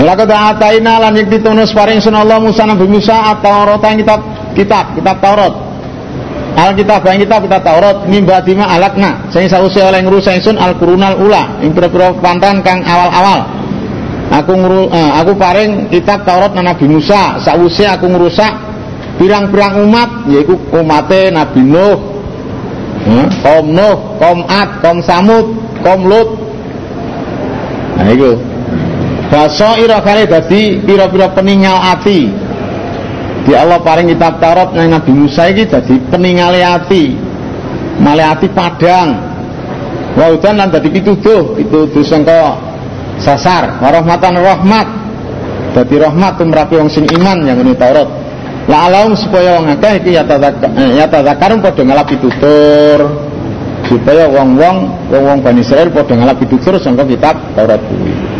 Laqad ataina lan yak ditunus paring sun Allah Musa Nabi Musa atau yang kitab kitab kitab Taurat. Alkitab yang kitab kita Taurat nimba dima alakna sing sause oleh ngrusak sun al qurunal ula ing pira-pira pantan kang awal-awal. Aku nguru, eh, aku paring kitab Taurat Nabi Musa sause aku ngrusak pirang-pirang umat yaitu umate Nabi Nuh. Eh, kaum Nuh, kaum Ad, kaum Samud, kaum Lut. Nah itu Basaira kali dadi pira-pira peninggal ati. Di Allah paring kitab Taurat nang Nabi Musa iki dadi peninggal ati. Male ati padang. Wa udan lan dadi pituduh, pituduh sangka sasar, warahmatan rahmat. Dadi rahmat tumrapi wong sing iman yang ngene Taurat. La alaum supaya wong akeh iki ya tadzakarun padha ngalap pitutur. Supaya wong-wong wong-wong Bani Israil padha ngalap pitutur sangka kitab Taurat kuwi.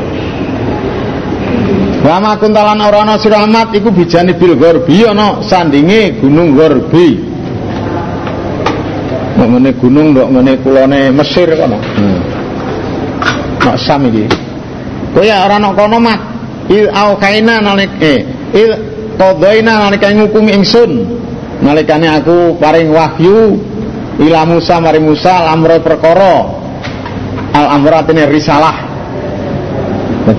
Wa kuntalan ora ana sira amat iku bijane bil gharbi ana sandinge gunung gharbi. Nek ngene gunung ndok ngene kulone Mesir kono. Hmm. Mak Sam iki. Kowe ya ora ana kono mat. Il au kaina nalik eh il qadaina nalika ngukumi ingsun. Nalikane aku paring wahyu ila Musa mari Musa al-amra perkara. Al-amratine risalah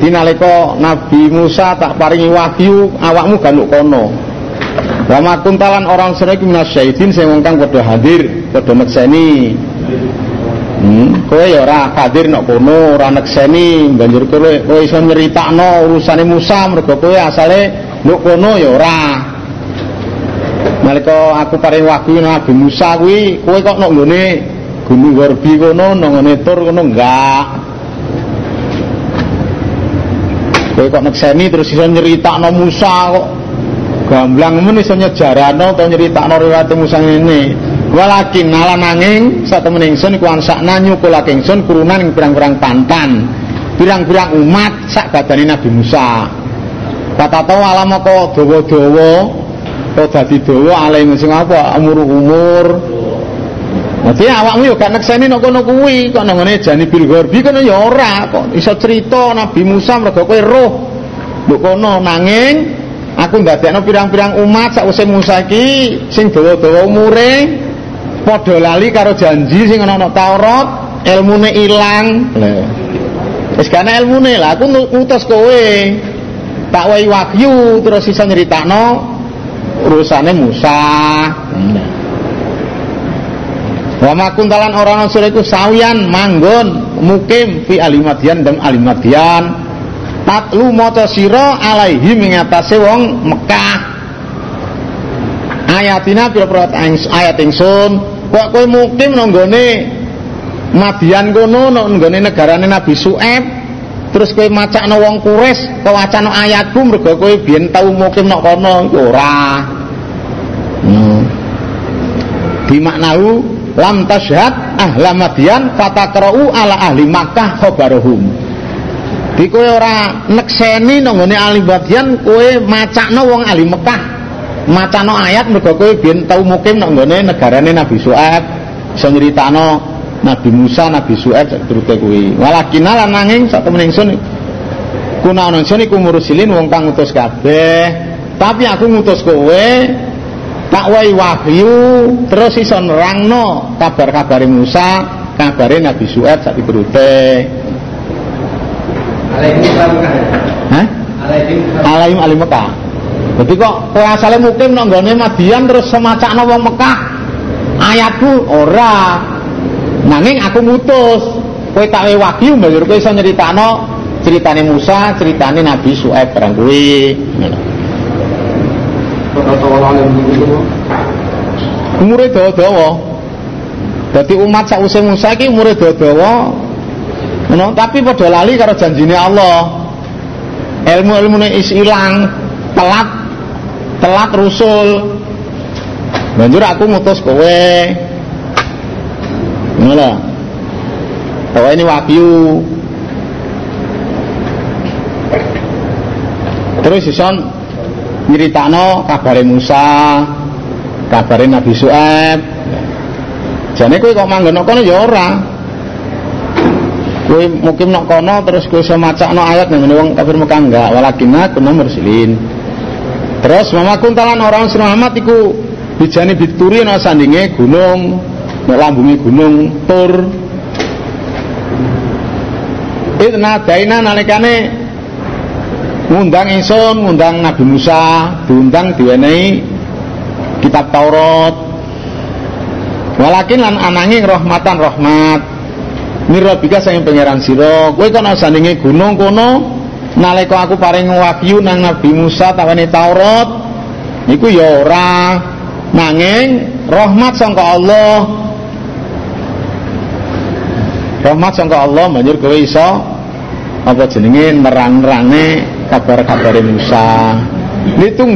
jadi nalika Nabi Musa tak paringi wahyu, awakmu ganuk kono. Wa makuntalan orang iki minasyaitin sing wong kang padha hadir, padha nekseni. Hmm, kowe ya ora hadir nok kono, ora nekseni, banjur kowe kowe iso nyeritakno urusane Musa mergo kowe asale nok kono ya ora. Nalika aku paring wahyu Nabi Musa kuwi, kowe kok nok nggone Gunung Gorbi kono, nang ngene tur kono enggak. Kowe kok nekseni terus iso nyeritakno Musa kok gamblang men iso nyejarano utawa nyeritakno riwayat Musa ini. Walakin nala nanging satemene ingsun iku ansakna ingsun kurunan ing pirang-pirang pantan. Pirang-pirang umat sak badane Nabi Musa. Kata tau alam kok dawa-dawa kok dadi dawa alih sing apa umur-umur Nanti awakmu yo gak nekseni nek kono kuwi, kok nang ngene jani bil gharbi kono ya ora kok iso cerita Nabi Musa mergo kowe roh. Mbok kono nanging aku ndadekno pirang-pirang umat sakwise Musa iki sing dawa-dawa umure padha lali karo janji sing ana nang Taurat, ilmune ilang. Wis kana ilmune lah aku ngutus kowe. Tak wae wahyu terus iso nyeritakno urusane Musa. Hmm. Wa makuntalan orang sura itu sawian manggon mukim fi alimadian dan alimadian. Tatlu maca sira alaihi mengatasi wong Mekah. Ayatina pira-pira ayat ingsun kok kowe mukim nanggone Madian kono nanggone negarane Nabi Su'aib? Terus kowe macakno wong kures kowe wacana ayatku mergo kowe biyen tau mukim nok kono? Ora. Hmm. Lam tashhad ahla Madian fatakra'u ala ahli Makkah khabaruhum. Di kowe ora nekseni nang ahli Madian kowe macakno wong ahli Mekah. Macano ayat mergo kowe biyen tau mukim nang negarane Nabi Su'aib. Iso nyritakno Nabi Musa Nabi Su'aib turute kuwi walakin lan nanging sak temen ingsun kuna ana ingsun iku murusilin wong kang ngutus kabeh. Tapi aku ngutus kowe tak wai wahyu terus iso nerangno kabar-kabare Musa kabare Nabi Su'aib sak diturute Hah? Alaihim alim Mekah. Jadi kok asale mungkin nang gone Madian terus semacakno wong Mekah. Ayatku ora. Nanging aku ngutus. Kowe tak wae wahyu banjur kowe iso nyeritakno ceritane Musa, ceritane Nabi Su'aib barang kuwi. Ngono. Umure dawa-dawa. Dadi umat sakwise Musa iki umure dawa-dawa. Ngono, tapi padha lali karo janjine Allah. Ilmu-ilmune is ilang, telat telat rusul. Banjur aku ngutus kowe. Ngono. Kowe ini wahyu. Terus ison nyeritakno kabare Musa, kabare Nabi Su'aib. Jane kowe kok manggon kono ya ora. kowe mukim nok kono terus kowe iso macakno ayat nang wong kafir Mekah enggak walakinna kunna mursilin terus mama kuntalan orang sing Muhammad iku bijane bituri sandinge gunung nek lambunge gunung tur Idna daina nalikane ngundang ingsun ngundang Nabi Musa diundang diwenehi kitab Taurat. Walakin lan ananging rahmatan rahmat. Mirrabika sayang pangeran sira, kowe kono sandinge gunung kono nalika aku paring wahyu nang Nabi Musa tawane Taurat niku ya ora. Nanging rahmat sangka Allah. Rahmat sangka Allah banjur kowe iso apa jenenge nerang-nerangne kabar-kabar Musa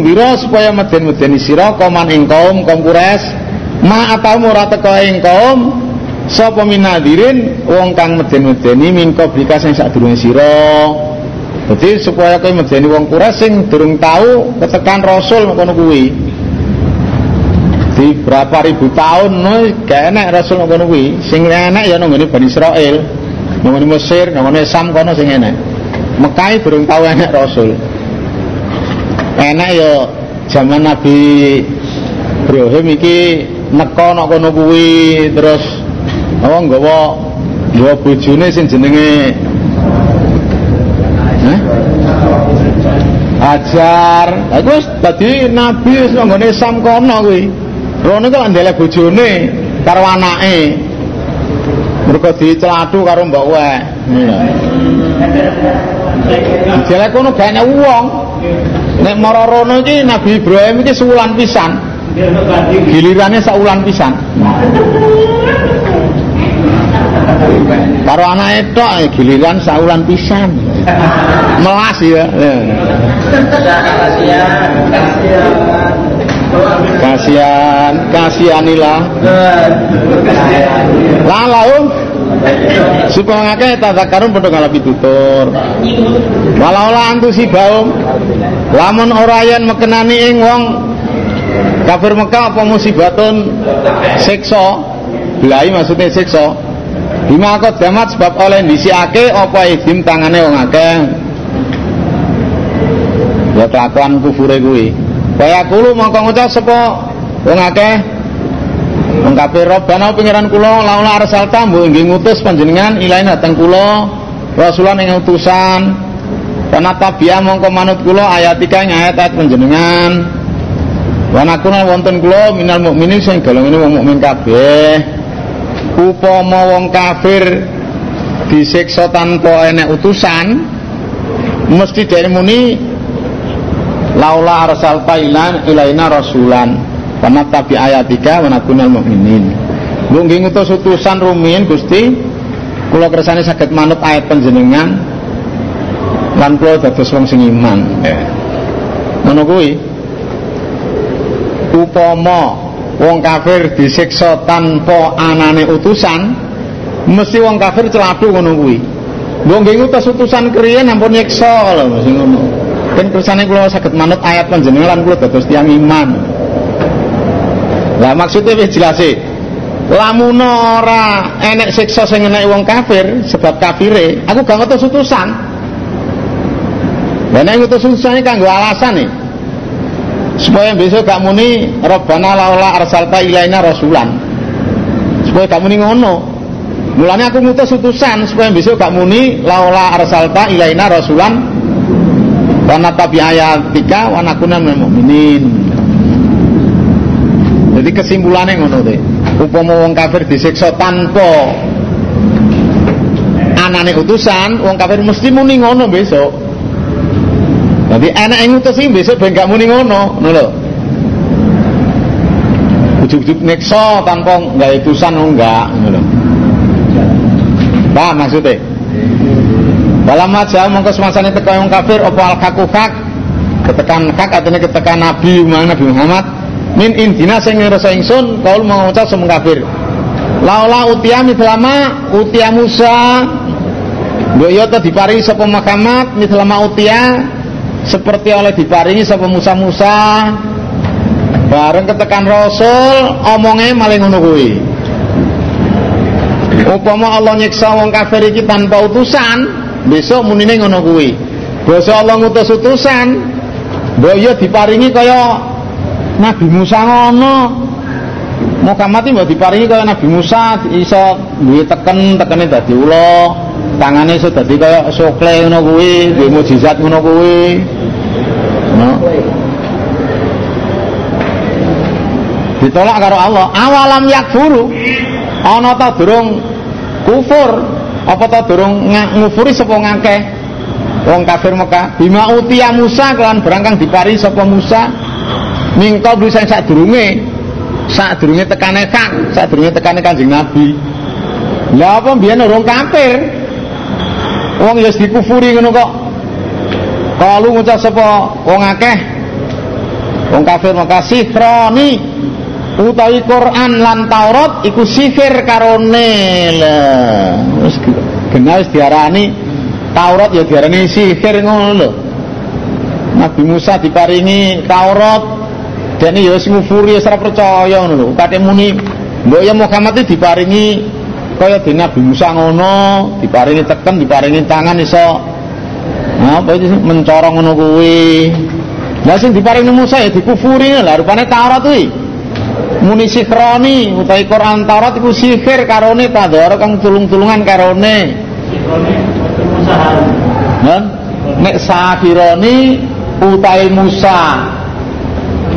biro supaya meden-medeni sira koman ing kaum kaum ma atamu ora teka ing kaum sapa minadirin wong kang meden-medeni min qablika sing sadurunge sira. Dadi supaya kowe medeni wong Quraisy sing durung tahu ketekan rasul ngono kuwi. Di berapa ribu tahun no, gak enak rasul ngono kuwi. Sing enak ya nang Bani Israel nang Mesir nang Sam kono sing enak Mekah durung tahu enak rasul enak ya zaman Nabi Ibrahim iki neko nok kono kuwi terus apa nggawa nggawa bojone sing jenenge Hah? Ajar. Aku wis dadi nabi wis nggone Sam kono kuwi. Rono ku ndelek bojone karo anake. Mergo diceladu karo mbok wae. Jelek kono gak wong. Nek mara rono iki Nabi Ibrahim iki sewulan pisan. Gilirannya saulan pisan. Karo anak itu eh, giliran saulan pisan. Melas ya. Kasihan, kasihanilah. Lalau supaya ngake tatakarun padha ngalapi tutur. Walau la si baum lamun ora yen mekenani ing wong kafir Mekah apa musibatun siksa. Belai maksudnya siksa. Bima damat sebab oleh ake apa idim tangane wong akeh. Ya kelakuan kufure kuwi. Kaya kulo mongko ngucap sapa wong akeh wong kafir Rabbana pengiran kula laula arsal tambu inggih ngutus panjenengan ilain dateng kula rasulan ing utusan. Karena tabiah mongko manut kula ayatika ing ayat-ayat panjenengan. Wa nakuna wonten kula minal mukminin sing golongane wong mukmin kabeh. Upama wong kafir disiksa tanpa enek utusan mesti dari muni laula arsalta ilaina rasulan karena tabi ayatika wa nakunal mu'minin nggih ngutus utusan rumiyin Gusti. Kula kersane saged manut ayat panjenengan. Lan kula dados wong sing iman. Ngono kuwi. Upama wong kafir disiksa tanpa anane utusan mesti wong kafir celadu ngono kuwi. Mbok nggih ngutus utusan kriyen ampun nyiksa lho mesti ngono. Ben kersane kula saged manut ayat panjenengan lan kula dados tiyang iman lah maksudnya wis jelas e lamun ora enek siksa sing enek wong kafir sebab kafire. Aku gak ngutus utusan. Lah nek ngutus utusane kanggo alasan nih supaya besok gak muni Rabbana laula arsalta ilaina rasulan. Supaya gak muni ngono. Mulanya aku ngutus utusan supaya besok gak muni laula arsalta ilaina rasulan. Karena tabi ayatika wa nakuna mu'minin jadi kesimpulannya ngono deh upama wong kafir disiksa tanpa anane utusan wong kafir mesti muni ngono besok jadi enak yang ngutus sih besok ben gak muni ngono, ngono. Ujuk-ujuk nekso tanpa nggak utusan enggak, ngono lho. Paham maksudnya? Dalam aja mongko semasane teko wong kafir apa al kakukak ketekan kak artinya ketekan Nabi Muhammad Nabi Muhammad min intina sing ngrasa ingsun kaul mengucap semua kafir. Laula utia mitlama utia Musa. Mbok yo to diparingi sapa Muhammad mitlama utia seperti oleh diparingi sama Musa-Musa. Bareng ketekan Rasul omongnya maling ngono kuwi. Upama Allah nyiksa wong kafir iki tanpa utusan besok munine ngono kuwi. Basa Allah ngutus utusan diparingi kaya Nabi Musa ngono. Muhammad mbok diparingi kaya Nabi Musa iso duwe teken tekene dadi ula tangane iso dadi kaya sokle ngono kuwi duwe mukjizat ngono kuwi. No. ditolak karo Allah awalam yakfuru? Ana ta durung kufur apa ta durung ngufuri sapa ngakeh? Wong kafir Mekah bima utia Musa? Kelan berangkang dipari sapa Musa mingko bisa sak durunge sak durunge tekane kang sak durunge tekane Kanjeng Nabi. Lah apa biyen orang kafir? Wong ya dikufuri ngono kok. Kalau ngucap sapa wong akeh? Wong kafir Mekah sifroni utawi Quran lan Taurat iku sihir karone. Lah wis genah wis diarani. Taurat ya diarani sihir ngono lho. Nabi Musa diparingi Taurat dan ya wis ngufuri wis ora percaya ngono lho. Kate muni mbok ya Muhammad diparingi kaya di Nabi Musa ngono diparingi teken diparingi tangan iso. Apa itu mencorong ngono kuwi? Lah sing diparingi Musa ya dikufuri lah rupane Taurat kuwi. Muni sikroni utawi Quran Taurat iku sihir karone tadhara kang tulung-tulungan karone. Nen nek sahironi utawi Musa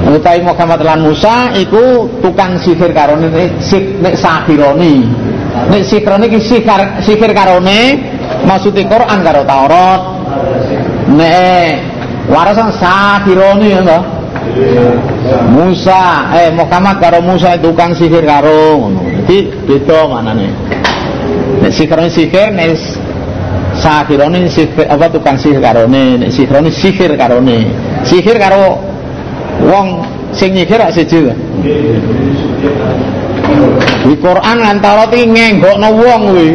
utawi Muhammad lan Musa iku tukang sihir karone nek sahironi nek sikroni iki sihir sihir karone maksudnya Quran karo Taurat nek warasan sahironi ya Musa eh Muhammad karo Musa tukang sihir karo ngono. Dadi beda manane. Nek sihir sihir nek sahirone sihir apa tukang sihir karone nek sihirone sihir karone. Sihir karo wong sing nyihir rak siji. Di Quran lan Taurat iki ngenggokno wong kuwi.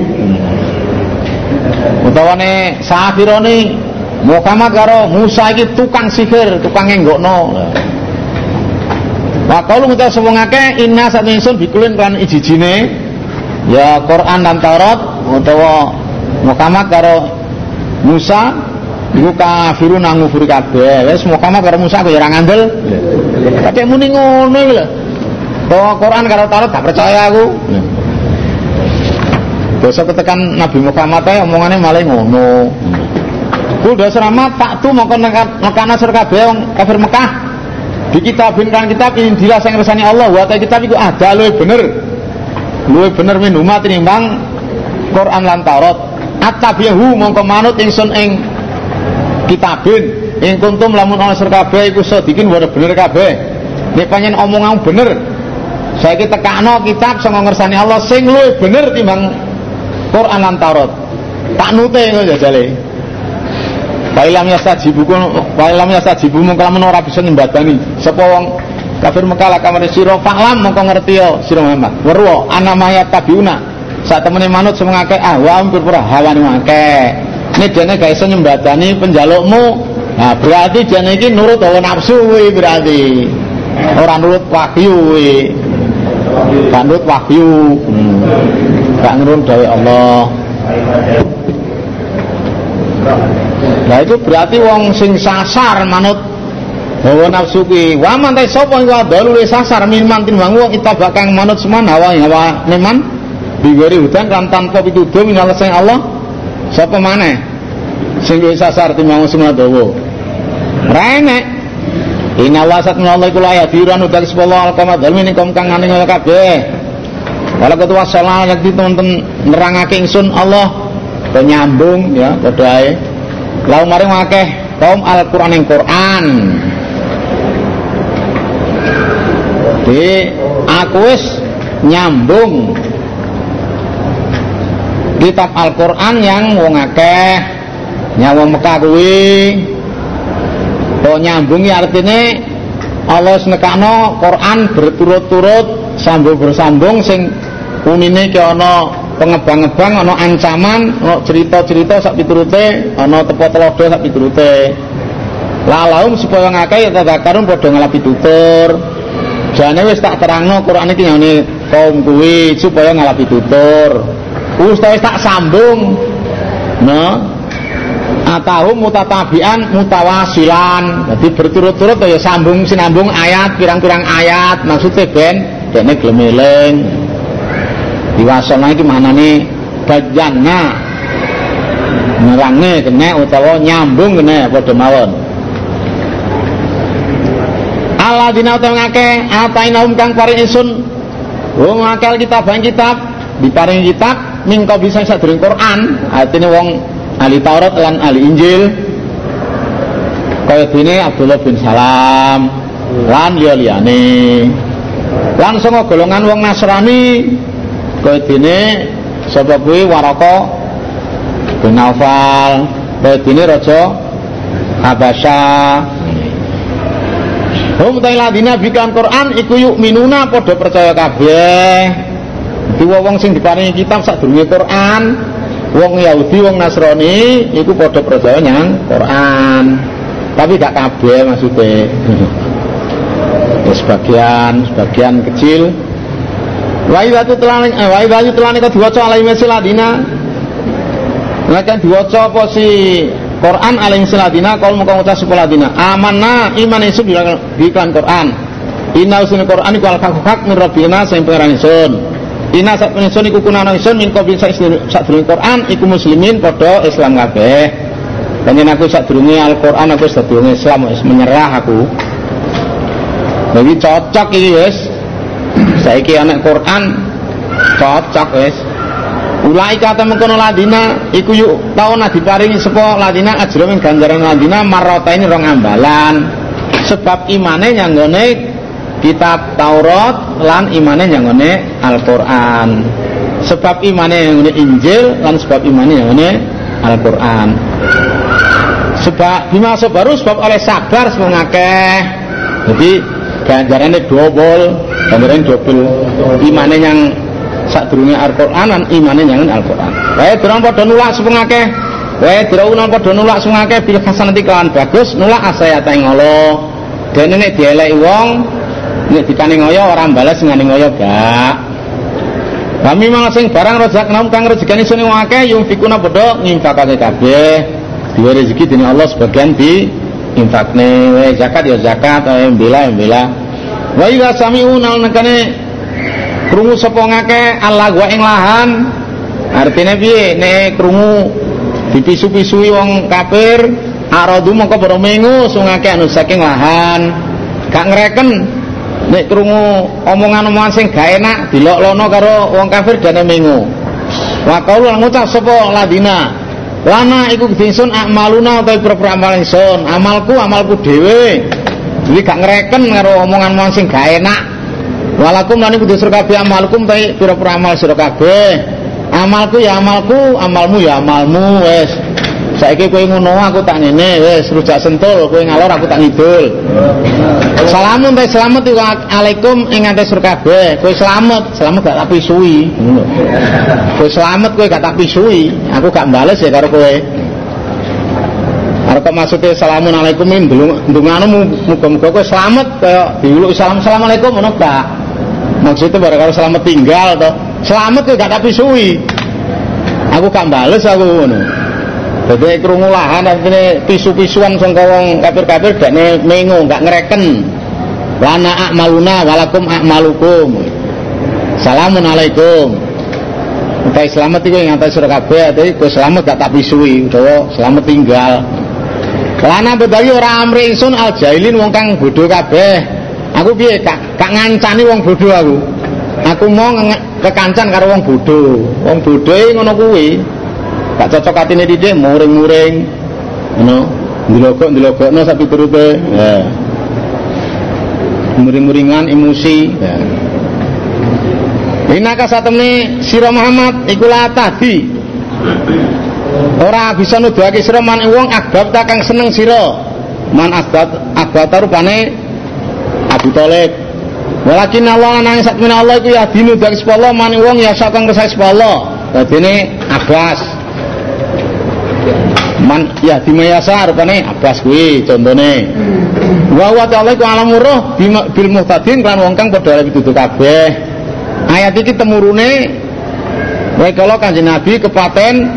Utawane sahirone Muhammad karo Musa iki tukang sihir, tukang ngenggokno. Wa qalu ngucap sapa ngake inna satingsun bikulin kan ijijine ya Quran dan Taurat utawa Muhammad karo Musa iku kafirun ngufuri kabeh. Wis Muhammad karo Musa aku ya ora ngandel. Kadek muni ngono iki lho. Bahwa Quran karo Taurat gak percaya aku. Dosa ketekan Nabi Muhammad ae omongane malah ngono. Ku dasar amat tak tu mongko nekana sur kabeh wong kafir Mekah di kitabin kan kitab ini jelas yang resani Allah wa ta kitab iku ada luwe bener luwe bener minumat tinimbang Quran lan Taurat atabihu mongko manut ingsun ing kitabin ing kuntum lamun ana sir kabeh iku sadikin wae bener kabeh nek panjen omongan bener saiki tekakno kitab sing ngersani Allah sing luwe bener timbang Quran lan Taurat tak nute ngono jajale Wailam yastajibu wailam yastajibu mung kalamun ora bisa nyembadani sapa wong kafir Mekah kamane sira fa'lam mongko ngerti yo sira Muhammad. Werwa ana mayat tabiuna. Sak temene manut semengake ah wa pura hawane mangke. Ini dene gak iso nyembadani penjalukmu. Nah, berarti jane iki nurut hawa nafsu kuwi berarti. Ora nurut wahyu kuwi. Nurut wahyu. Hmm. Gak nurut dari Allah. Nah itu berarti wong sing sasar manut hawa nafsu ki. Wa man ta sapa iku adalu sasar minman timbang wong itabak kang manut seman hawa hawa neman bigori hudan kan tanpa pituduh minal sing Allah. Sapa maneh sing sasar timbang semua dawa. Rene. Inna Allah sat Allah iku ayat diran utak sepuluh al-qamad dalmi nikom kang ngono kabeh. Walau ketua salah yang teman-teman nerangake ingsun Allah. Penyambung ya padha ae. Lau maring akeh kaum Al-Qur'an yang Qur'an. Di aku wis nyambung kitab Al-Qur'an yang wong akeh. Nyawa Mekah kuwi kok nyambung ya artinya Allah senekano Quran berturut-turut sambung bersambung sing unine ke ana pengebang-ebang ana ancaman ana cerita-cerita sak piturute ana tepo telodo sak piturute lalaum supaya ngakeh tadakarun padha ngalapi tutur jane wis tak terangno Quran iki ngene kaum kuwi supaya ngalapi tutur Ustaz tak sambung. No. Atau mutatabian mutawasilan. Jadi berturut-turut ya sambung sinambung ayat pirang-pirang ayat maksudnya ben dene gelem eling. Diwasana iki manane bajanna nerange kene utawa nyambung kene padha mawon. Alladzina utawa ngake atainahum kang paring ingsun wong akal kitab bang kitab diparingi kitab mingko bisa sadurung Quran artinya wong ahli Taurat lan ahli Injil. Kaya dene Abdullah bin Salam lan liya-liyane lan sanga golongan wong Nasrani kaya dene sapa kuwi Waraka bin Naufal kaya dene raja Habasya Hum tailadina bikan Quran iku yuk minuna podo percaya kabeh. Iki wong sing diparingi kitab sadurunge Quran, wong Yahudi, wong Nasrani iku podo percaya nyang Quran. Tapi gak kabeh maksudnya. ya, sebagian, sebagian kecil. Wa idza tutlani eh, wa idza tutlani ka diwaca alaihi siladina. Lakan diwaca apa si Quran aling siladina kal muka ngucap sekoladina amanna iman isu di iklan Quran inna usul Quran iku al-haq min rabbina sing pangeran isun inna sak penison iku kunana isun min qabli sak Quran iku muslimin padha Islam kabeh Panjen aku sak durunge Al-Quran aku sak durunge Islam wis menyerah aku. Jadi cocok iki wis. Saiki anak Quran cocok wis. Ulai kata mengkono ladina iku yuk tau nah diparingi sapa ladina ing ganjaran ladina marota ini rong ambalan. Sebab imane nyanggone kitab Taurat lan imane nyanggone Al-Qur'an. Sebab imane nyanggone Injil lan sebab imane nyanggone Al-Qur'an. Sebab bima baru sebab oleh sabar semangakeh. Jadi ganjarannya double, ganjarannya double. Imane yang sadurunge Al-Qur'an lan imane nyang Al-Qur'an. Wae durung padha nulak sepengake. Wae durung padha nulak sepengake bil hasanati kelawan bagus nulak asayata ing Allah. Dene nek dieleki wong nek dikane ngoyo ora balas ngene ngoyo gak. Kami mang sing barang rezek nam kang rezekane sune akeh yung fikuna padha nginfakake kabeh. Dua rezeki dini Allah sebagian di infakne wae zakat ya zakat wae mbela mbela. Wa idza sami'u nal nekane krungu sapa ngake Allah gua ing lahan artinya piye nek krungu dipisu-pisui wong kafir aradu mongko baru mengu sungake anu saking lahan gak ngereken nek krungu omongan-omongan sing gak enak dilok-lono karo wong kafir dene mengu wa qaulu ngucap sapa ladina? Lana iku dingsun amaluna utawa pira-pira amal ingsun amalku amalku dhewe. Jadi gak ngereken karo omongan-omongan sing gak enak. Walakum lan kudu sira kabeh amalkum ta pira-pira amal sira kabeh. Amalku ya amalku, amalmu ya amalmu wis. Saiki kowe ngono aku tak ngene wis rujak sentul, kowe ngalor aku tak ngidul. Salamun ta selamat iku alaikum ing ate kabeh. Kowe selamat, selamat gak pisui. Kowe selamat kowe gak pisui, aku gak bales ya karo kowe. Arep maksudnya salamun alaikum ndunganu muga-muga kowe selamat kaya diuluk salam assalamualaikum ngono gak maksudnya barang kalau selamat tinggal toh selamat tuh gak tapi suwi aku gak bales aku ngono jadi krungu lahan artinya pisu-pisuan sangka wong kafir-kafir gak mengu gak ngereken lana akmaluna walakum akmalukum salamun alaikum Utai selamat itu yang atas surah kabeh Jadi gue selamat gak tak pisui selamat tinggal Lana bedagi orang amri insun al jailin wong kang bodoh kabeh Aku piye kak kak ngancani wong bodoh aku. Aku mau kekancan karo wong bodoh. Wong bodoh ngono kuwi. Gak cocok atine didik muring-muring. Ngono, ndelokok-ndelokokno sapi turute. Ya. Muring-muringan emosi. Ya. Inaka satemne sira Muhammad iku tadi. Ora bisa nuduhake sira man wong agbab ta kang seneng sira. Man asbat agbab rupane Abu Talib walakin Allah nangis sak Allah itu ya dinu dari sepuluh mani wong ya sakang sepuluh jadi ini Abbas man ya dimayasa rupane Abbas kuwi contone wa wa ta'ala ku alam roh bil muhtadin kan wong kang padha itu kabeh. Ayat iki temurune Wae kalau kanjeng Nabi kepaten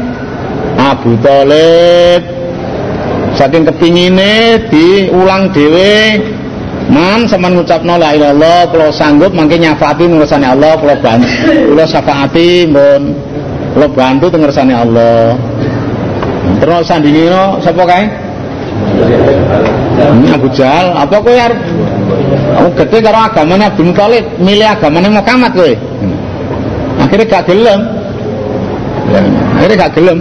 Abu Thalib saking kepingine diulang dhewe Man sampean ngucapno la ilaha illallah kula sanggup mangke nyafati ngersane Allah kula bantu kula syafaati mbon kula bantu teng ngersane Allah terus sandingino sapa kae? Abu Jahal. Apa kowe arep? Kamu gede karo agamanya Abdul Thalib milih agamanya Muhammad kowe. Akhirnya gak gelem. Akhirnya gak gelem.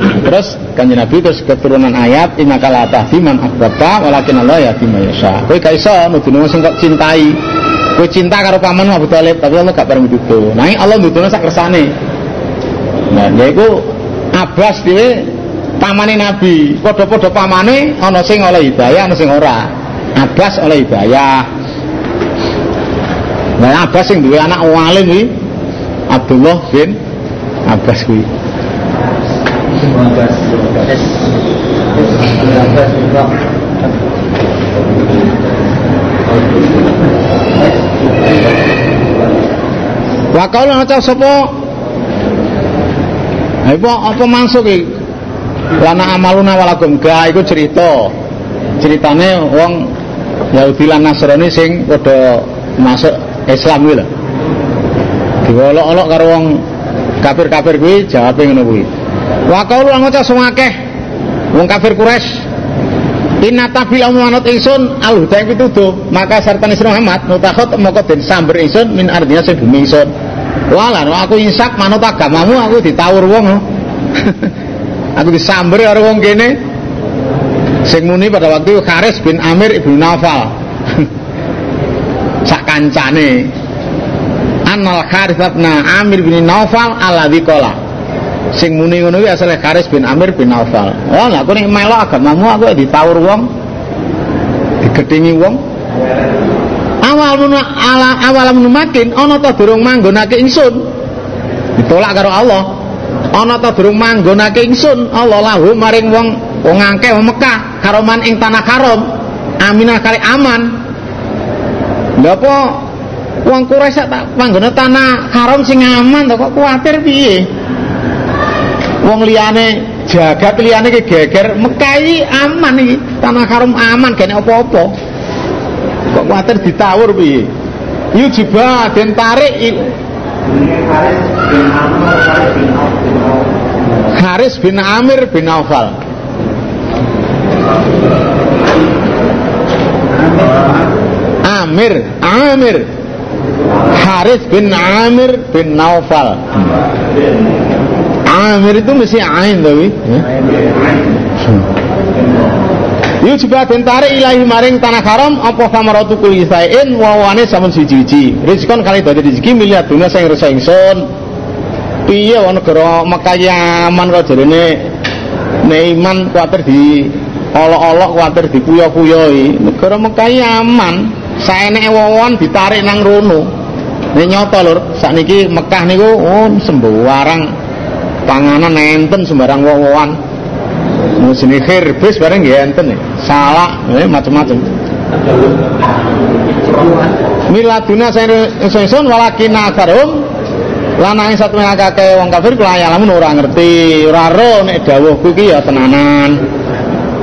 Terus kanjeng Nabi terus keturunan ayat innaka la tahdi man ahbabta walakin Allah yahdi man yasha. Kowe gak iso nuduh sing cintai. Kowe cinta karo paman Abu Thalib tapi Allah gak pareng nuduh nah Allah nuduhno sak kersane. Nah yaiku Abbas dhewe pamane Nabi. Padha-padha pamane ana sing oleh hidayah ana sing ora. Abbas oleh hidayah. Nah Abbas sing duwe anak walim iki Abdullah bin Abbas kuwi. Wa kaula maca sapa? Apa apa maksud iki? Lana amaluna walakum ga iku cerita. Ceritane wong Yahudi lan Nasrani sing padha masuk Islam kuwi lho. Diolok-olok karo wong kafir-kafir kuwi jawabe ngono kuwi. Wa qaulu lan maca akeh wong kafir Quraisy Inna tabil amanat ingsun al huda pituduh maka serta Isra Muhammad mutakhot moko den samber ingsun min ardinya sing bumi ingsun Walah aku insap manut agamamu aku ditawur wong aku disamber karo wong kene sing muni pada waktu itu bin Amir ibnu Nawfal sak kancane Anal Haris bin Amir bin Nawfal alladzi qala sing muni ngono kuwi asale Haris bin Amir bin Nawfal. Lah aku nek melo agamamu aku ditawur wong. Digedhingi wong. Awal mun ala awal mun makin ana ta durung manggonake ingsun. Ditolak karo Allah. Ana ta durung manggonake ingsun Allah lahu maring wong wong ngangke wong Mekah karoman ing tanah karom. Aminah kali aman. Lha apa wong Quraisy tak manggone tanah haram sing aman to kok kuwatir piye? wong liyane jagat liyane ke geger Mekah aman iki tanah haram aman kene apa-apa kok kuwatir ditawur piye? Jiba den tarik Haris bin Amir bin Aufal Amir Amir. Haris bin Amir bin Naufal Amir itu mesti ain tapi. Yuk coba tarik ilahi maring tanah haram apa samaratu kuli sain samun siji-siji. Rizkon kali dadi rezeki miliar dunia sing rasa ingsun. Piye wong negara Mekah aman kok jarene ne iman kuwatir di olok-olok kuwatir dipuyo-puyoi. Negara Mekah aman. Saeneke wewon ditarik nang rono. Nek nyoto lur, sakniki Mekah niku oh sembarang panganan enten sembarang wong-wongan sini herbis bareng nggih enten salah eh, macam-macam miladuna ingsun walakin akarum lanang satu akake wong kafir kula lamun ora ngerti. Ora ro nek dawuhku iki ya tenanan.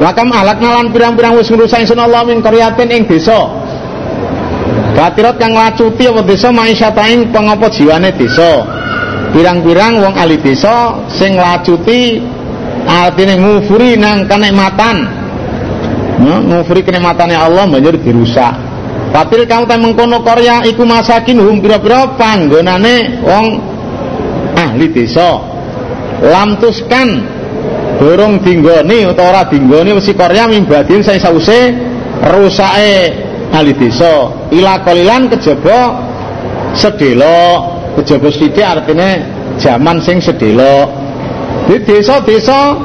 Wakam alak nalan pirang-pirang wis ngrusak ingsun Allah min qaryatin ing desa. Batirat kang lacuti apa desa maisyatain pengopo jiwane desa. Pirang-pirang wong ahli desa sing lacuti artine ngufuri nang kenikmatan. No, ngufuri kenikmatane Allah banjur dirusak. Fatil kamu tak mengkono Korea iku masakin hum pira-pira panggonane wong ahli desa. Lam tuskan dorong dinggoni utawa ora dinggoni mesti Korea mimbadin saya sause rusake ahli desa. Ila kolilan kejaba sedelo kejaba sithik artine jaman sing sedelok di desa-desa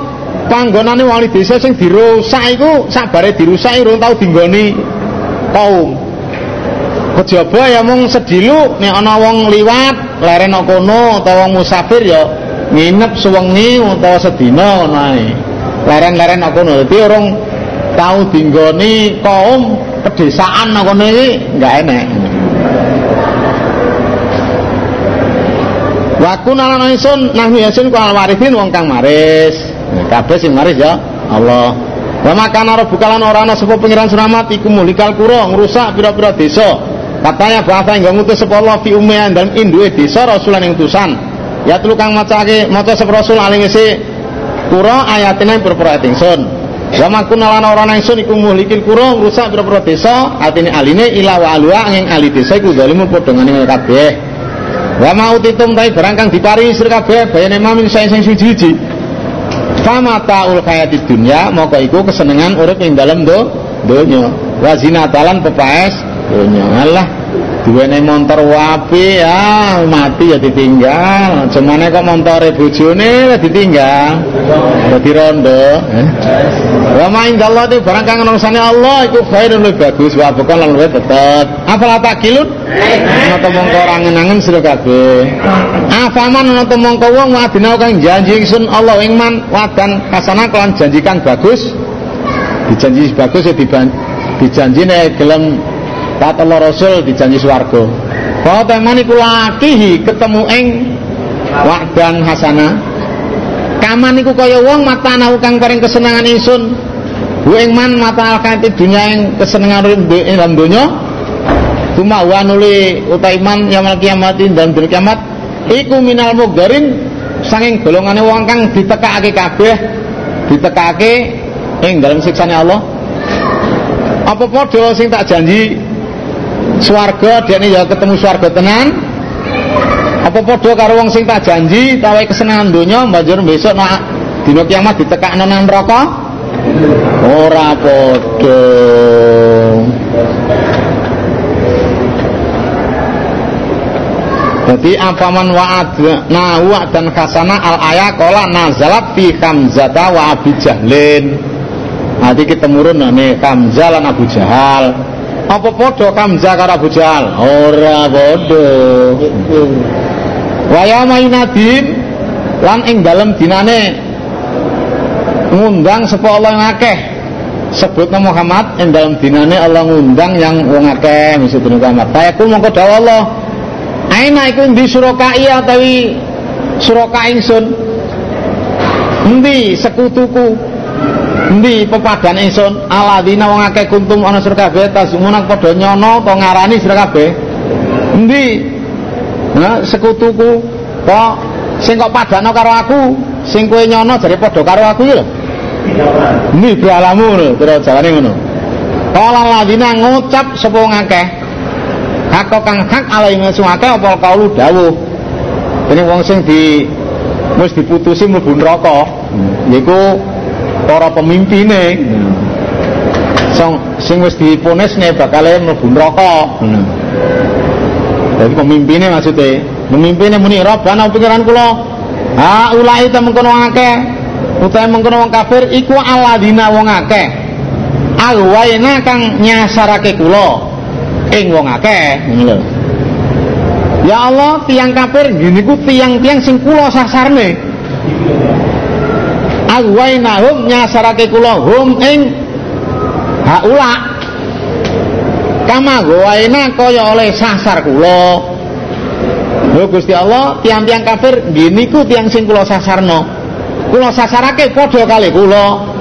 panggonane wali desa sing dirusak iku sabare dirusak urung tau dinggoni kaum. Kejaba ya mung sedilu nek ana wong liwat leren kono utawa wong musafir ya nginep suwengi utawa sedina ngono ae. Leren-leren kono. Dadi urung tau dinggoni kaum pedesaan kono iki enggak enek Wa kunal ingsun nahnu yasin ku alwarithin wong kang maris. Kabeh sing maris ya Allah. Wa makana rabbuka lan ora ana sapa pangeran suramat iku mulikal kura ngrusak pira-pira desa. Katanya bahasa yang ngutus sapa Allah fi ummiyan dalam induke desa rasulan yang utusan. Ya telu kang macake maca sapa rasul aling isi kura ayatine pira-pira ingsun. Wa makuna lan ora iku mulikil kura ngrusak pira-pira desa atine aline ila wa alwa ing ali desa iku zalimun padha ngene kabeh. Wa mau titum tai barang kang dipari sir kabeh bayane mamin sing sing suci famataul hayati dunya maka iku kesenengan urip ing dalam do donya. Wa zinatalan pepaes donya. Allah duwene montor wapi? Ya mati ya ditinggal. Cemane kok montore bojone ditinggal. Dadi rondo. Eh? wa ma indallah itu barang kang nursane Allah iku khairun lebih bagus. Wa bukan lan luwih tetep. Afala takilun ana to mongko ora ngenangen sira kabeh. Afaman ana to mongko wong wadina kang janji ingsun Allah ing man wadan kasana kelan janji kang bagus? Dijanji bagus ya dijanji nek gelem Allah Rasul dijanji swarga. Bahwa teman iku lakihi ketemu ing wa'dan hasana. Kaman iku kaya wong mata nau kang paring kesenangan ingsun. Bu ing man mata alkati dunya ing kesenangan ing dalam dunya. Tuma wa nuli utai man yaumil kiamati dan dina kiamat iku minal mugarin saking golongane wong kang ditekakake kabeh ditekakake ing dalam siksane Allah. Apa padha sing tak janji swarga dene ya ketemu swarga tenan apa padha karo wong sing tak janji tawe kesenangan donya banjur besok nak dina kiamat ditekakno nang neraka ora padha Jadi apaman wa'ad na dan kasana al ayat kola nazalat fi Hamzata wa. Nanti kita murun nih Hamzah Abu Jahal. Apa padha Kamza karo Abu Jahal? Ora padha. Wa yauma yunadin lan ing dalem dinane ngundang sapa Allah yang akeh. Sebutna Muhammad ing dalem dinane Allah ngundang yang wong akeh misudune Muhammad. Fayakul mongko dawuh Allah. Aina iku di surakai utawi suraka ingsun. Endi sekutuku? Endi pepadan ingsun aladina wong akeh kuntum ana sira kabeh tasumuna padha nyono to ngarani sira kabeh. Endi? Nah, sekutuku kok sing kok padano karo aku, sing kowe nyono jare padha karo aku ya lho. Endi lho, kira jawane ngono. Kala ladina ngucap sapa akeh. Hak kang hak alai ngesu akeh apa kaulu dawuh. Dene wong sing di wis diputusi mlebu neraka, yaiku para pemimpine sing sing wis diponesne bakal mlebu neraka. Jadi pemimpinnya maksudnya pemimpinnya muni Rabbana pikiran kula. Ha ulai ta mengkono akeh. Utawa mengkono wong kafir iku aladina wong akeh. Alwaina kang nyasarake kula. Ing wong akeh. Ya Allah, tiang kafir gini ku tiang-tiang sing kula sasarne agwainahum nyasarake kula hum ing haula. Kama gwaina kaya oleh sasar kula. Lho Gusti Allah tiang-tiang kafir gini ku tiang sing kula sasarno. Kula sasarake padha kali kula.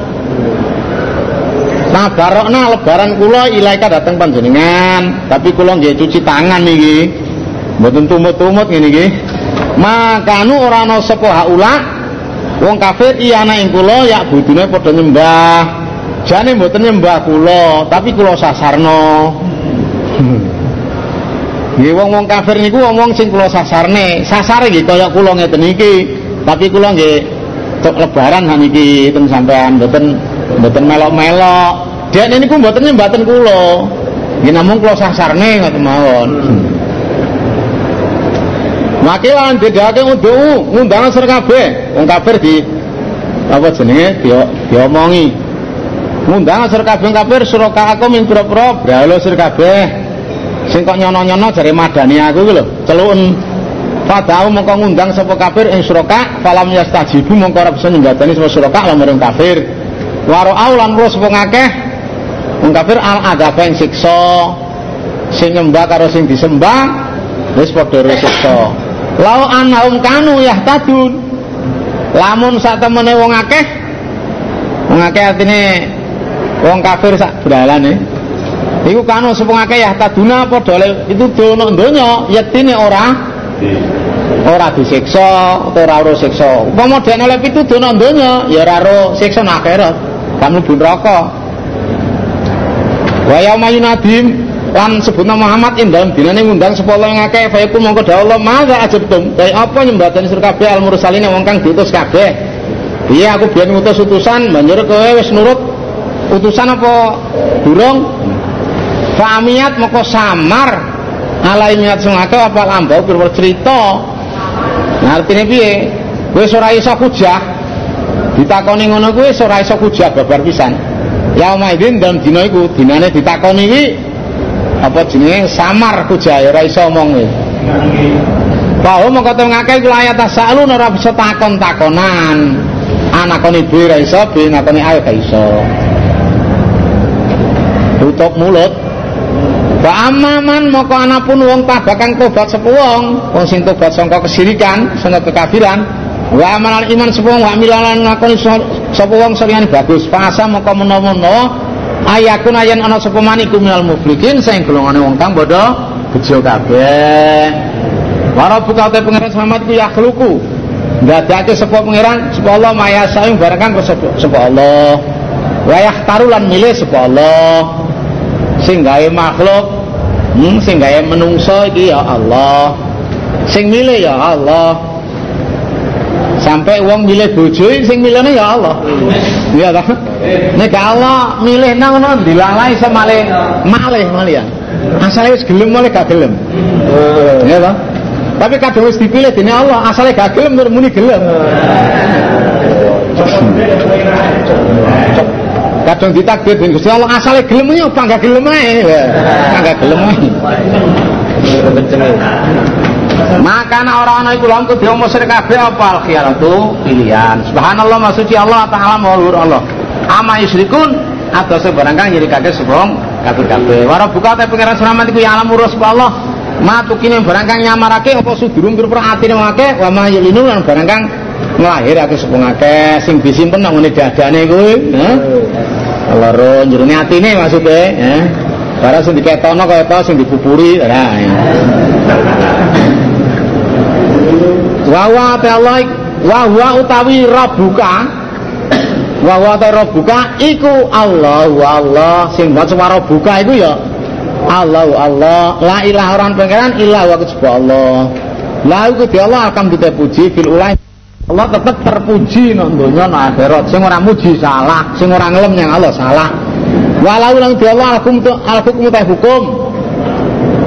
Nah barokna lebaran kula ilaika dateng panjenengan. Tapi kula nggih cuci tangan niki mboten tumut-tumut ngene iki. Makanu ora ana sapa haula Wong kafir iya ana ing kula ya budune padha nyembah. Jane mboten nyembah kula, tapi kula sasarno. Nggih wong-wong kafir niku wong-wong sing kula sasarne. Sasare nggih kaya kula ngeten iki. Tapi kula nggih lebaran ha niki ten sampean mboten mboten melok-melok. Dek niku mboten nyembaten kula. Nggih namung kula sasarne ngoten mawon. Makilan bedake unduh ngundang ser kabeh. Wong kafir di apa jenenge dia diomongi. Ngundang ser kabeh kafir suraka aku min pira-pira bralo ser kabeh. Sing kok nyono-nyono jare madani aku iki lho, celuken Padahal mongko ngundang sapa kafir ing suraka falam yastajibu mongko ora bisa nyembatani sapa suraka lamun kafir. Waro aulan ro sapa ngakeh wong kafir al adab ing siksa sing nyembah karo sing disembah wis padha siksa. Lau anhum kanu yahtadun. Lamun sak temene wong akeh wong akeh artine wong kafir sak beralane iku kanu sepung akeh yahtaduna padha itu dono donya yektine ora ora disiksa ora ora siksa. Upama dene oleh pituduh nang donya ya ora ora siksa akhirat kamu mlebu neraka. Wa yauma yunadim lan sebutna Muhammad ing dalem dinane ngundang sepuluh yang akeh fa iku mongko dawuh Allah maza ajabtum kaya apa nyembadani sira kabeh al mursalin wong kang diutus kabeh. Iya aku biyen ngutus utusan banjur kowe wis nurut. Utusan apa? Durung. Fa amiyat moko samar. Alai miat sing akeh apa lambau kira cerita nah artine piye? Kowe ora iso kujah ditakoni ngono kuwi ora iso kujah babar pisan. Ya omaidin dalam dina iku dinane ditakoni iki apa jenenge samar kujaya ora iso omong Bahwa mongko teng ngakeh iku ayat tasalun ora bisa takon-takonan. Anakone dhewe ora iso, be ngakoni ayo gak iso. Tutup mulut. Wa amaman moko anapun wong tabakang tobat sepu wong, sing tobat sangka kesirikan, sangka kekafiran, wa amalan iman sepu wong wa milalan ngakoni sapa wong saliyane bagus. Fasa moko menawa-menawa ayakun ayan ana sapa maniku minal muflikin sing golongane wong kang padha bejo kabeh. Para buka te pangeran selamat ku yakhluku ndadake sapa pangeran? Sapa Allah maya sayung barang kang sapa Allah. Wayah tarulan milih sapa Allah. Sing gawe makhluk hmm, sing gawe menungso iki ya Allah. Sing milih ya Allah sampai uang milih bojo sing milihnya ya Allah. Iya tak nek Allah milih nang ngono dilalai sama malih malih malian. Asale wis gelem malih gak gelem. Iya tak tapi kadang wis dipilih dene Allah asale gak gelem terus muni gelem. Kadang ditakdir dengan Gusti Allah asale gelem ya apa gak gelem ae. Gak gelem maka orang orang iku lawan kudu musyrik kabeh apa itu pilihan. Subhanallah masuci Allah taala maulur Allah. Ama yusrikun atau sebarang kang nyirikake sebong kabeh kabeh. Wara buka te pangeran selamat iku ya alam urus Allah. Ma tukine barang kang nyamarake apa sudurung pira-pira atine wong akeh wa ma yulinu lan barang kang nglahirake sebong akeh sing disimpen nang ngene dadane kuwi, heh. Loro jerone atine maksude, eh. Barang sing diketono kaya to sing dipupuri, nah. Wawa te Allah wa utawi rabbuka. Wa wa te rabbuka iku Allah Allah. Sing maca rabbuka iku ya Allah Allah. La ilaha orang pangeran ilah wa kecuali Allah. La iku di Allah kita puji fil ulai. Allah tetap terpuji nang donya nang akhirat. Sing ora muji salah sing ora ngelem yang Allah salah. Walau lang di Allah alhukum alhukum teh hukum.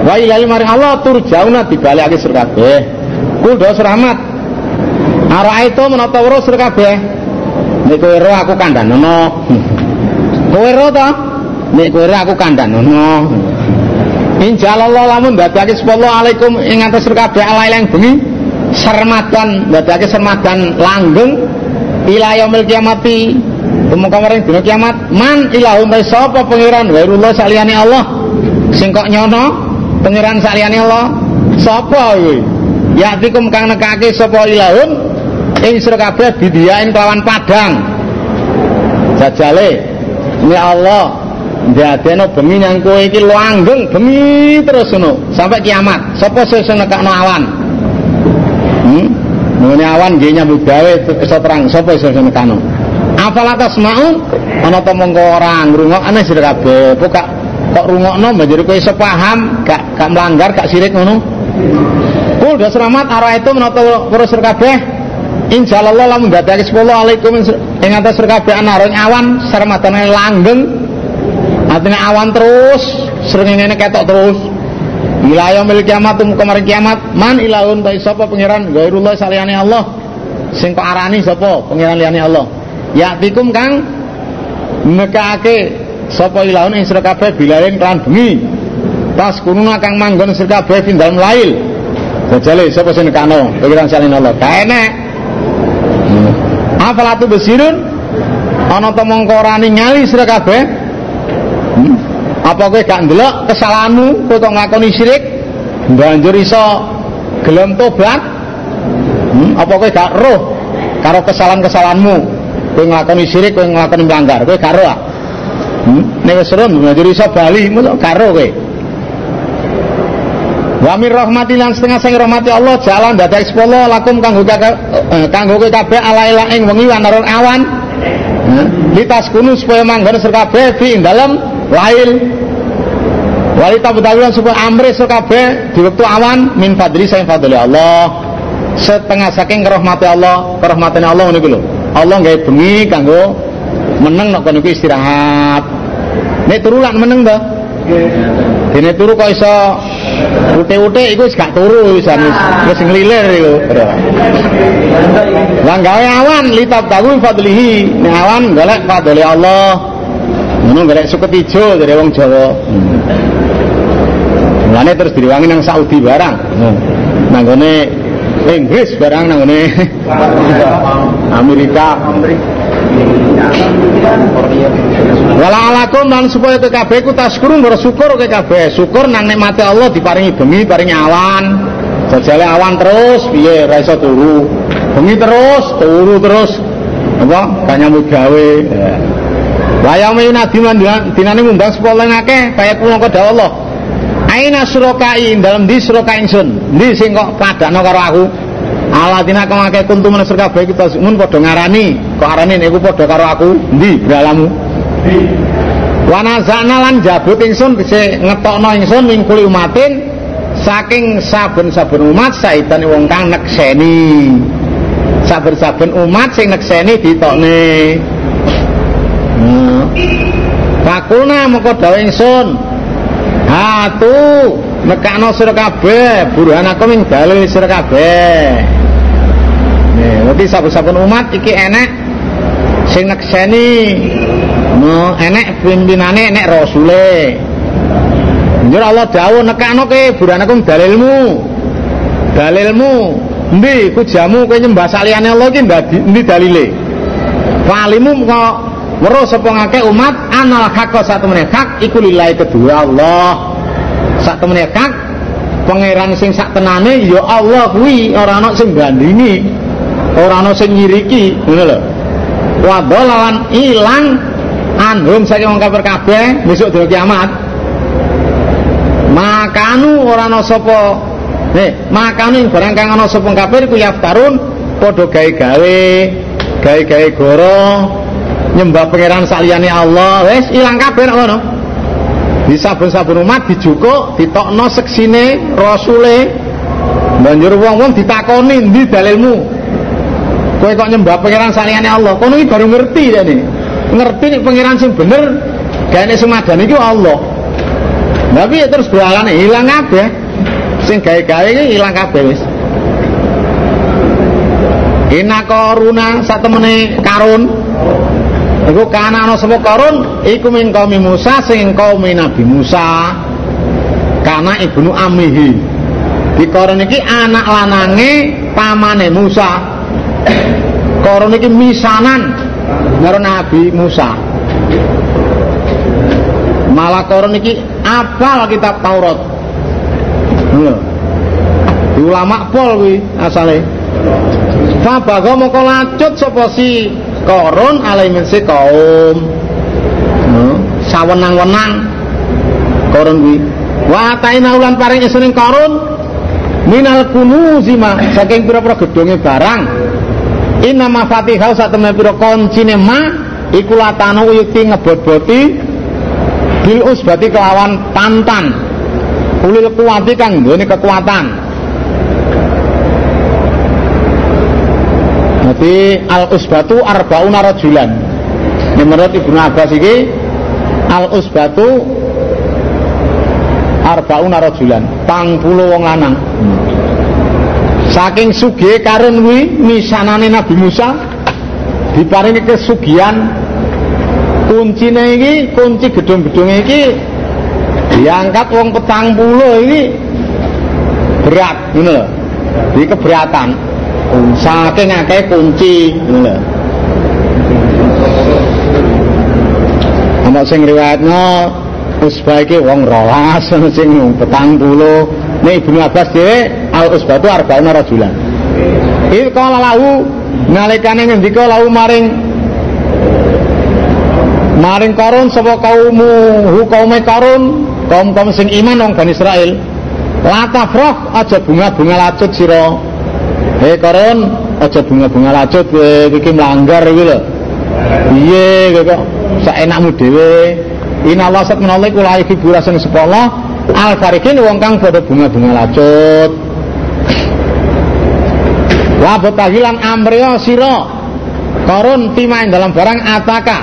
Wa ilal mari Allah turjauna dibalekake sur kabeh Kul dos rahmat. Ara itu weruh sira kabeh. Nek kowe ro aku kandhanono. Kowe ro ta? Nek kowe ro aku kandhanono. Insyaallah lamun dadake sepuluh alaikum ing atas sira kabeh alaileng bengi sermadan dadake sermadan langgeng ila yaumil kiamati Kemuka maring dina kiamat man ta sapa pangeran wairullah saliyane Allah sing kok nyono pangeran saliyane Allah sapa Ya'tikum kang nekake sapa ilahum ing sira kabeh bidiyain kelawan padang. Jajale ini Allah ndadekno bengi nang kowe iki langgeng bengi terus ngono sampai kiamat. Sapa sing nekakno awan? Hmm? Ngene awan nggih nyambut gawe iso terang sapa sing nekakno? Afala tasmaun ana ta mongko ora ngrungokne sira kabeh. Kok kok rungokno banjur kowe iso paham, gak gak melanggar, gak sirik ngono? Kul das rahmat arah itu menata para sir kabeh? Insyaallah lamun dadake 10 alaikum ing atas sir kabeh ana awan sarmatane langgeng. Artinya awan terus sering ngene ketok terus. Wilayah milik kiamat kemarin kiamat. Man ilahun ta sapa pangeran? Gairullah saliyane Allah. Sing kok arani sapa? Pangeran liyane Allah. Yaktikum kang. Nekake sapa ilahun ing sira kabeh kelan bengi. Tas kununa kang manggon sira kabeh lail Jajale sapa sing nekano pikiran salin Allah. Ka. Hmm. Afalatu besirun ana ta mongko ora ningali sira kabeh? Hmm. Apa kowe gak ndelok kesalahanmu kok ngakoni syirik? Banjur iso gelem tobat apa kowe gak roh karo kesalahan-kesalahanmu kowe nglakoni syirik kowe nglakoni melanggar kowe gak roh hmm? nek wis roh njur iso bali mosok gak roh kowe Wa mir rahmati lan setengah sing rahmati Allah jalan dadak sepolo lakum kanggo eh, kanggo kowe kabeh ala ila ing wengi wanarun awan. Litas kunu supaya manggon sir kabeh fi dalem lail. Walita betawilan supaya amri sir kabeh di waktu awan min fadli sayang fadli Allah. Setengah saking rahmati Allah, kerahmatane Allah ngene lho. Allah gawe bengi kanggo meneng nek kono istirahat. Nek turu lan meneng to. Dene turu kok iso ute-ute iku wis gak turu wis wis nglilir iku. Lah gawe awan litab tahu fadlihi. Nek awan golek fadli Allah. Ngono golek suket ijo dari wong Jawa. Mulane terus direwangi nang Saudi barang. Nanggone Inggris barang nanggone Amerika. Wala alakum lan supaya kabeh ku taskurun bersyukur kabeh. Syukur nang nikmate Allah diparingi bengi, paringi awan. Jajale awan terus piye ra iso turu. Bengi terus, turu terus. Apa? Nyambut gawe. Wayang yunadi dinane ngundang sepuluh akeh kaya kula kok Allah. Aina surokai dalam di surokai ingsun. Di sing kok padakno karo aku. Aladina kuntu menesir kabeh kita mun padha ngarani, arane niku padha karo aku, ndi bralamu? Wanazana lan jabut ingsun bisa ngetokno ingsun ning kuli umatin saking saben-saben umat saitane wong kang nekseni. Saben-saben umat sing nekseni ditokne. Hmm. Pakulna moko dawuh ingsun. Ha tu nekakno sira kabeh burhanakum ing dalil sira kabeh. Berarti saben-saben umat iki enek sing nekseni no enek pimpinane enek rasule. Njur Allah dawuh nekakno kowe buranakum dalilmu. Dalilmu endi ku jamu kowe nyembah saliyane Allah iki endi dalile? Falimu kok weruh sapa ngake umat anal haqqa satemene hak iku lillahi kedua Allah. Satemene hak pangeran sing sak tenane ya Allah kuwi ora ana sing bandingi ora ana sing nyiriki ngono lho wa dolalan ilang. Anhum saking wong kafir kabeh besok dina kiamat. Makanu ora ana sapa. Nih makanu barang kang ana sapa kafir ku yaftarun padha gawe-gawe gawe-gawe goro nyembah pangeran saliyane Allah. Wis ilang kabeh ngono. Di sabun-sabun umat dijukuk ditokno seksine rasule. Banjur wong-wong ditakoni ndi dalilmu Kowe kok nyembah pangeran saliyane Allah, kono iki baru ngerti dene. Ngerti nek pangeran sing bener, gaene semadan iku Allah. Tapi ya terus beralane hilang kabeh. Sing gawe-gawe iki ilang kabeh wis. Koruna satemene karun Iku kana ana sapa karun iku min kaum Musa sing kaum Nabi Musa. Kana ibnu amihi. Di korun iki anak lanange pamane Musa. Koron iki misanan karo Nabi Musa. Malah koron iki apal kitab Taurat. Di ulama pol kuwi asale. Fabaga moko lacut sapa si koron alaimin si kaum. No, sawenang-wenang koron kuwi. Wa ulan paring isuning koron minal kunuzima saking pira-pira gedonge barang Inna sak temen pira kuncine ma iku latano yukti ngebot-boti bil usbati kelawan pantan. Ulil kuwati kang duweni kekuatan. Jadi al usbatu arbauna rajulan. Menurut Ibnu Abbas iki al usbatu arbauna rajulan, pang puluh wong lanang. Saking sugi karun kuwi misanane Nabi Musa diparingi kesugihan kuncine iki kunci gedung-gedung iki diangkat wong petang puluh ini berat lho. Di keberatan. Saking akeh kunci ngono lho. Ana sing riwayatno Usbah iki wong rolas sing petang puluh Nih Ibnu Abbas al usbatu arba'una rajulan. Il kala lahu nalikane ngendika lahu maring maring Karun sapa kaumu hu kaume Karun kaum-kaum sing iman wong Bani Israil. La tafrah aja bunga-bunga lacut sira. He Karun aja bunga-bunga lacut kowe iki melanggar iki lho. Piye kok sak enakmu dhewe inallah sat menawa iku lahi figurasen sapa Allah al farikin wong kang padha bunga-bunga lacut wa batahilan amriya sira. Karun timain dalam barang ataka.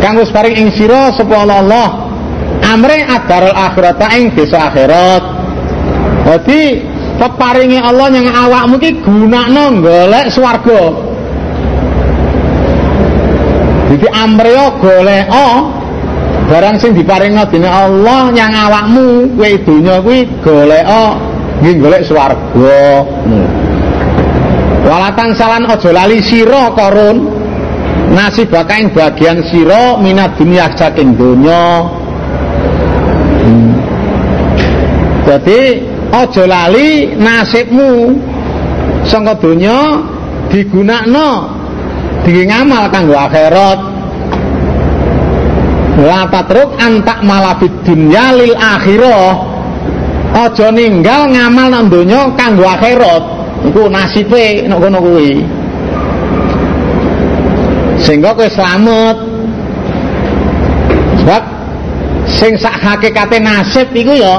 Kang wis paring ing sira sapa Allah. Amre adarul akhirat ing desa akhirat. Dadi peparingi Allah yang awakmu ki gunakno golek swarga. Jadi amreo golek barang sing diparingno dening Allah yang awakmu kowe donya kuwi golek nggih golek swarga hmm. Walatan salan aja lali sira korun. Nasib ing bagian sira minat dunia saking donya. Hmm. jadi aja lali nasibmu. Sangka donya digunakno dingin ngamal kanggo akhirat. La antak malafid dunya lil akhirah. Aja ninggal ngamal nang donya kanggo akhirat iku nasibe nek ngono kuwi. Sehingga kowe slamet sebab sing sak hakikate nasib iku ya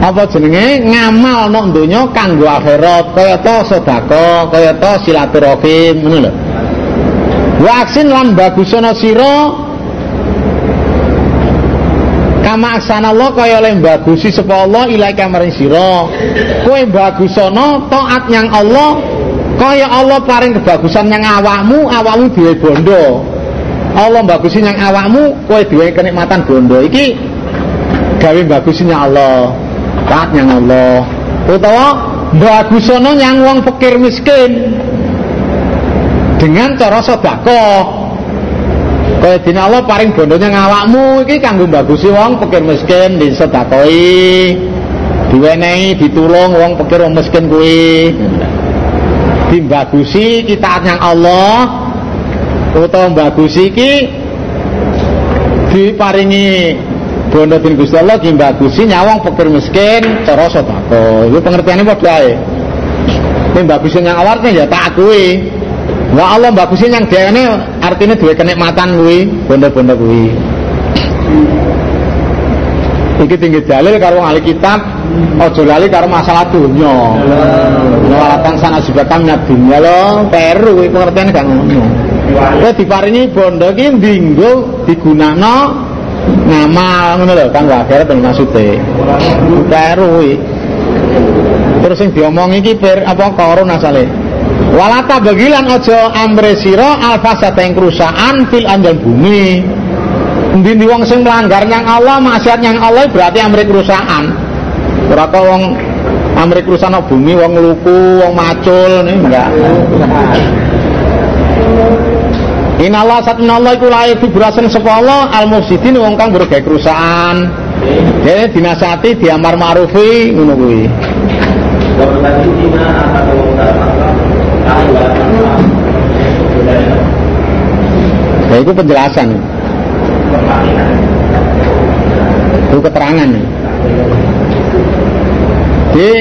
apa jenenge? Ngamal nang donya kanggo akhirat. Kaya to sedekah kaya to silaturahim ngono lho. Waksin lan bagusana sira kama Allah kaya oleh bagusi sapa Allah ilaika maring sira. Kowe bagusana taat yang Allah kaya Allah paring kebagusan yang awakmu awakmu duwe bondo. Allah bagusi yang awakmu kowe duwe kenikmatan bondo. Iki gawe bagusi yang Allah taat yang Allah. Utawa bagusana yang wong fakir miskin dengan cara sedekah kaya dina Allah paring bondonya ngawakmu iki kanggo bagusi wong pikir miskin disedekoi diwenehi ditulung wong pikir wong miskin kuwi. Dimbagusi kita yang Allah utawa bagusi iki diparingi bondo din Gusti Allah dimbagusi nyawang pikir miskin cara sedekah. Iku pengertiane padha ae. Dimbagusi yang awalnya ya tak kuwi Wah Allah bagusin yang dia ini artinya dua kenikmatan kuwi, bondo-bondo kuwi. Iki tinggi dalil karo ahli kitab, ojo lali karo masalah dunya. Nolatan sana sebatan dunya lo, peru kuwi pengertian gak ngono. Kowe diparingi bondo iki dinggo digunakno ngamal ngono lho kang akhirat maksude. Peru. Terus sing diomongi iki apa koron asale? Walata bagilan ojo amre sira alfasata yang kerusakan fil anjal bumi ndi wong sing melanggar yang Allah maksiat yang Allah berarti amre kerusakan ora wong amre kerusakan bumi wong luku wong macul nih enggak Inallah saat Allah iku lae vibrasen sapa al mufsidin wong kang berbagai kerusakan. Dene dinasati diamar ma'rufi ngono kuwi. Ya itu penjelasan. Itu keterangan. Di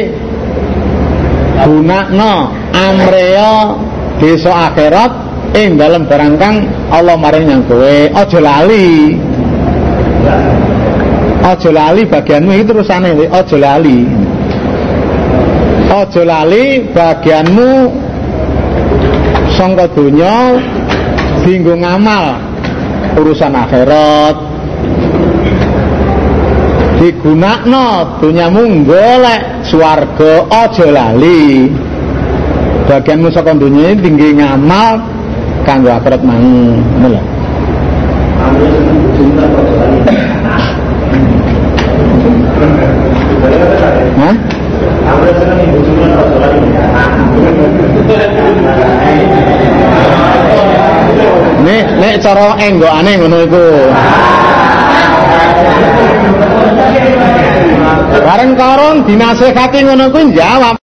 gunakno amreo desa akhirat ing dalam barang kang Allah maring yang kowe aja lali. Aja lali bagianmu itu terusane aja lali. Aja lali bagianmu sangka donya dinggo ngamal urusan akhirat. Digunakno donyamu golek swarga aja lali. Bagianmu saka donya tinggi ngamal kanggo akhirat mang ngono Hah? Nek nek cara enggokane ngono iku. Bareng karong dinasehati ngono kuwi jawab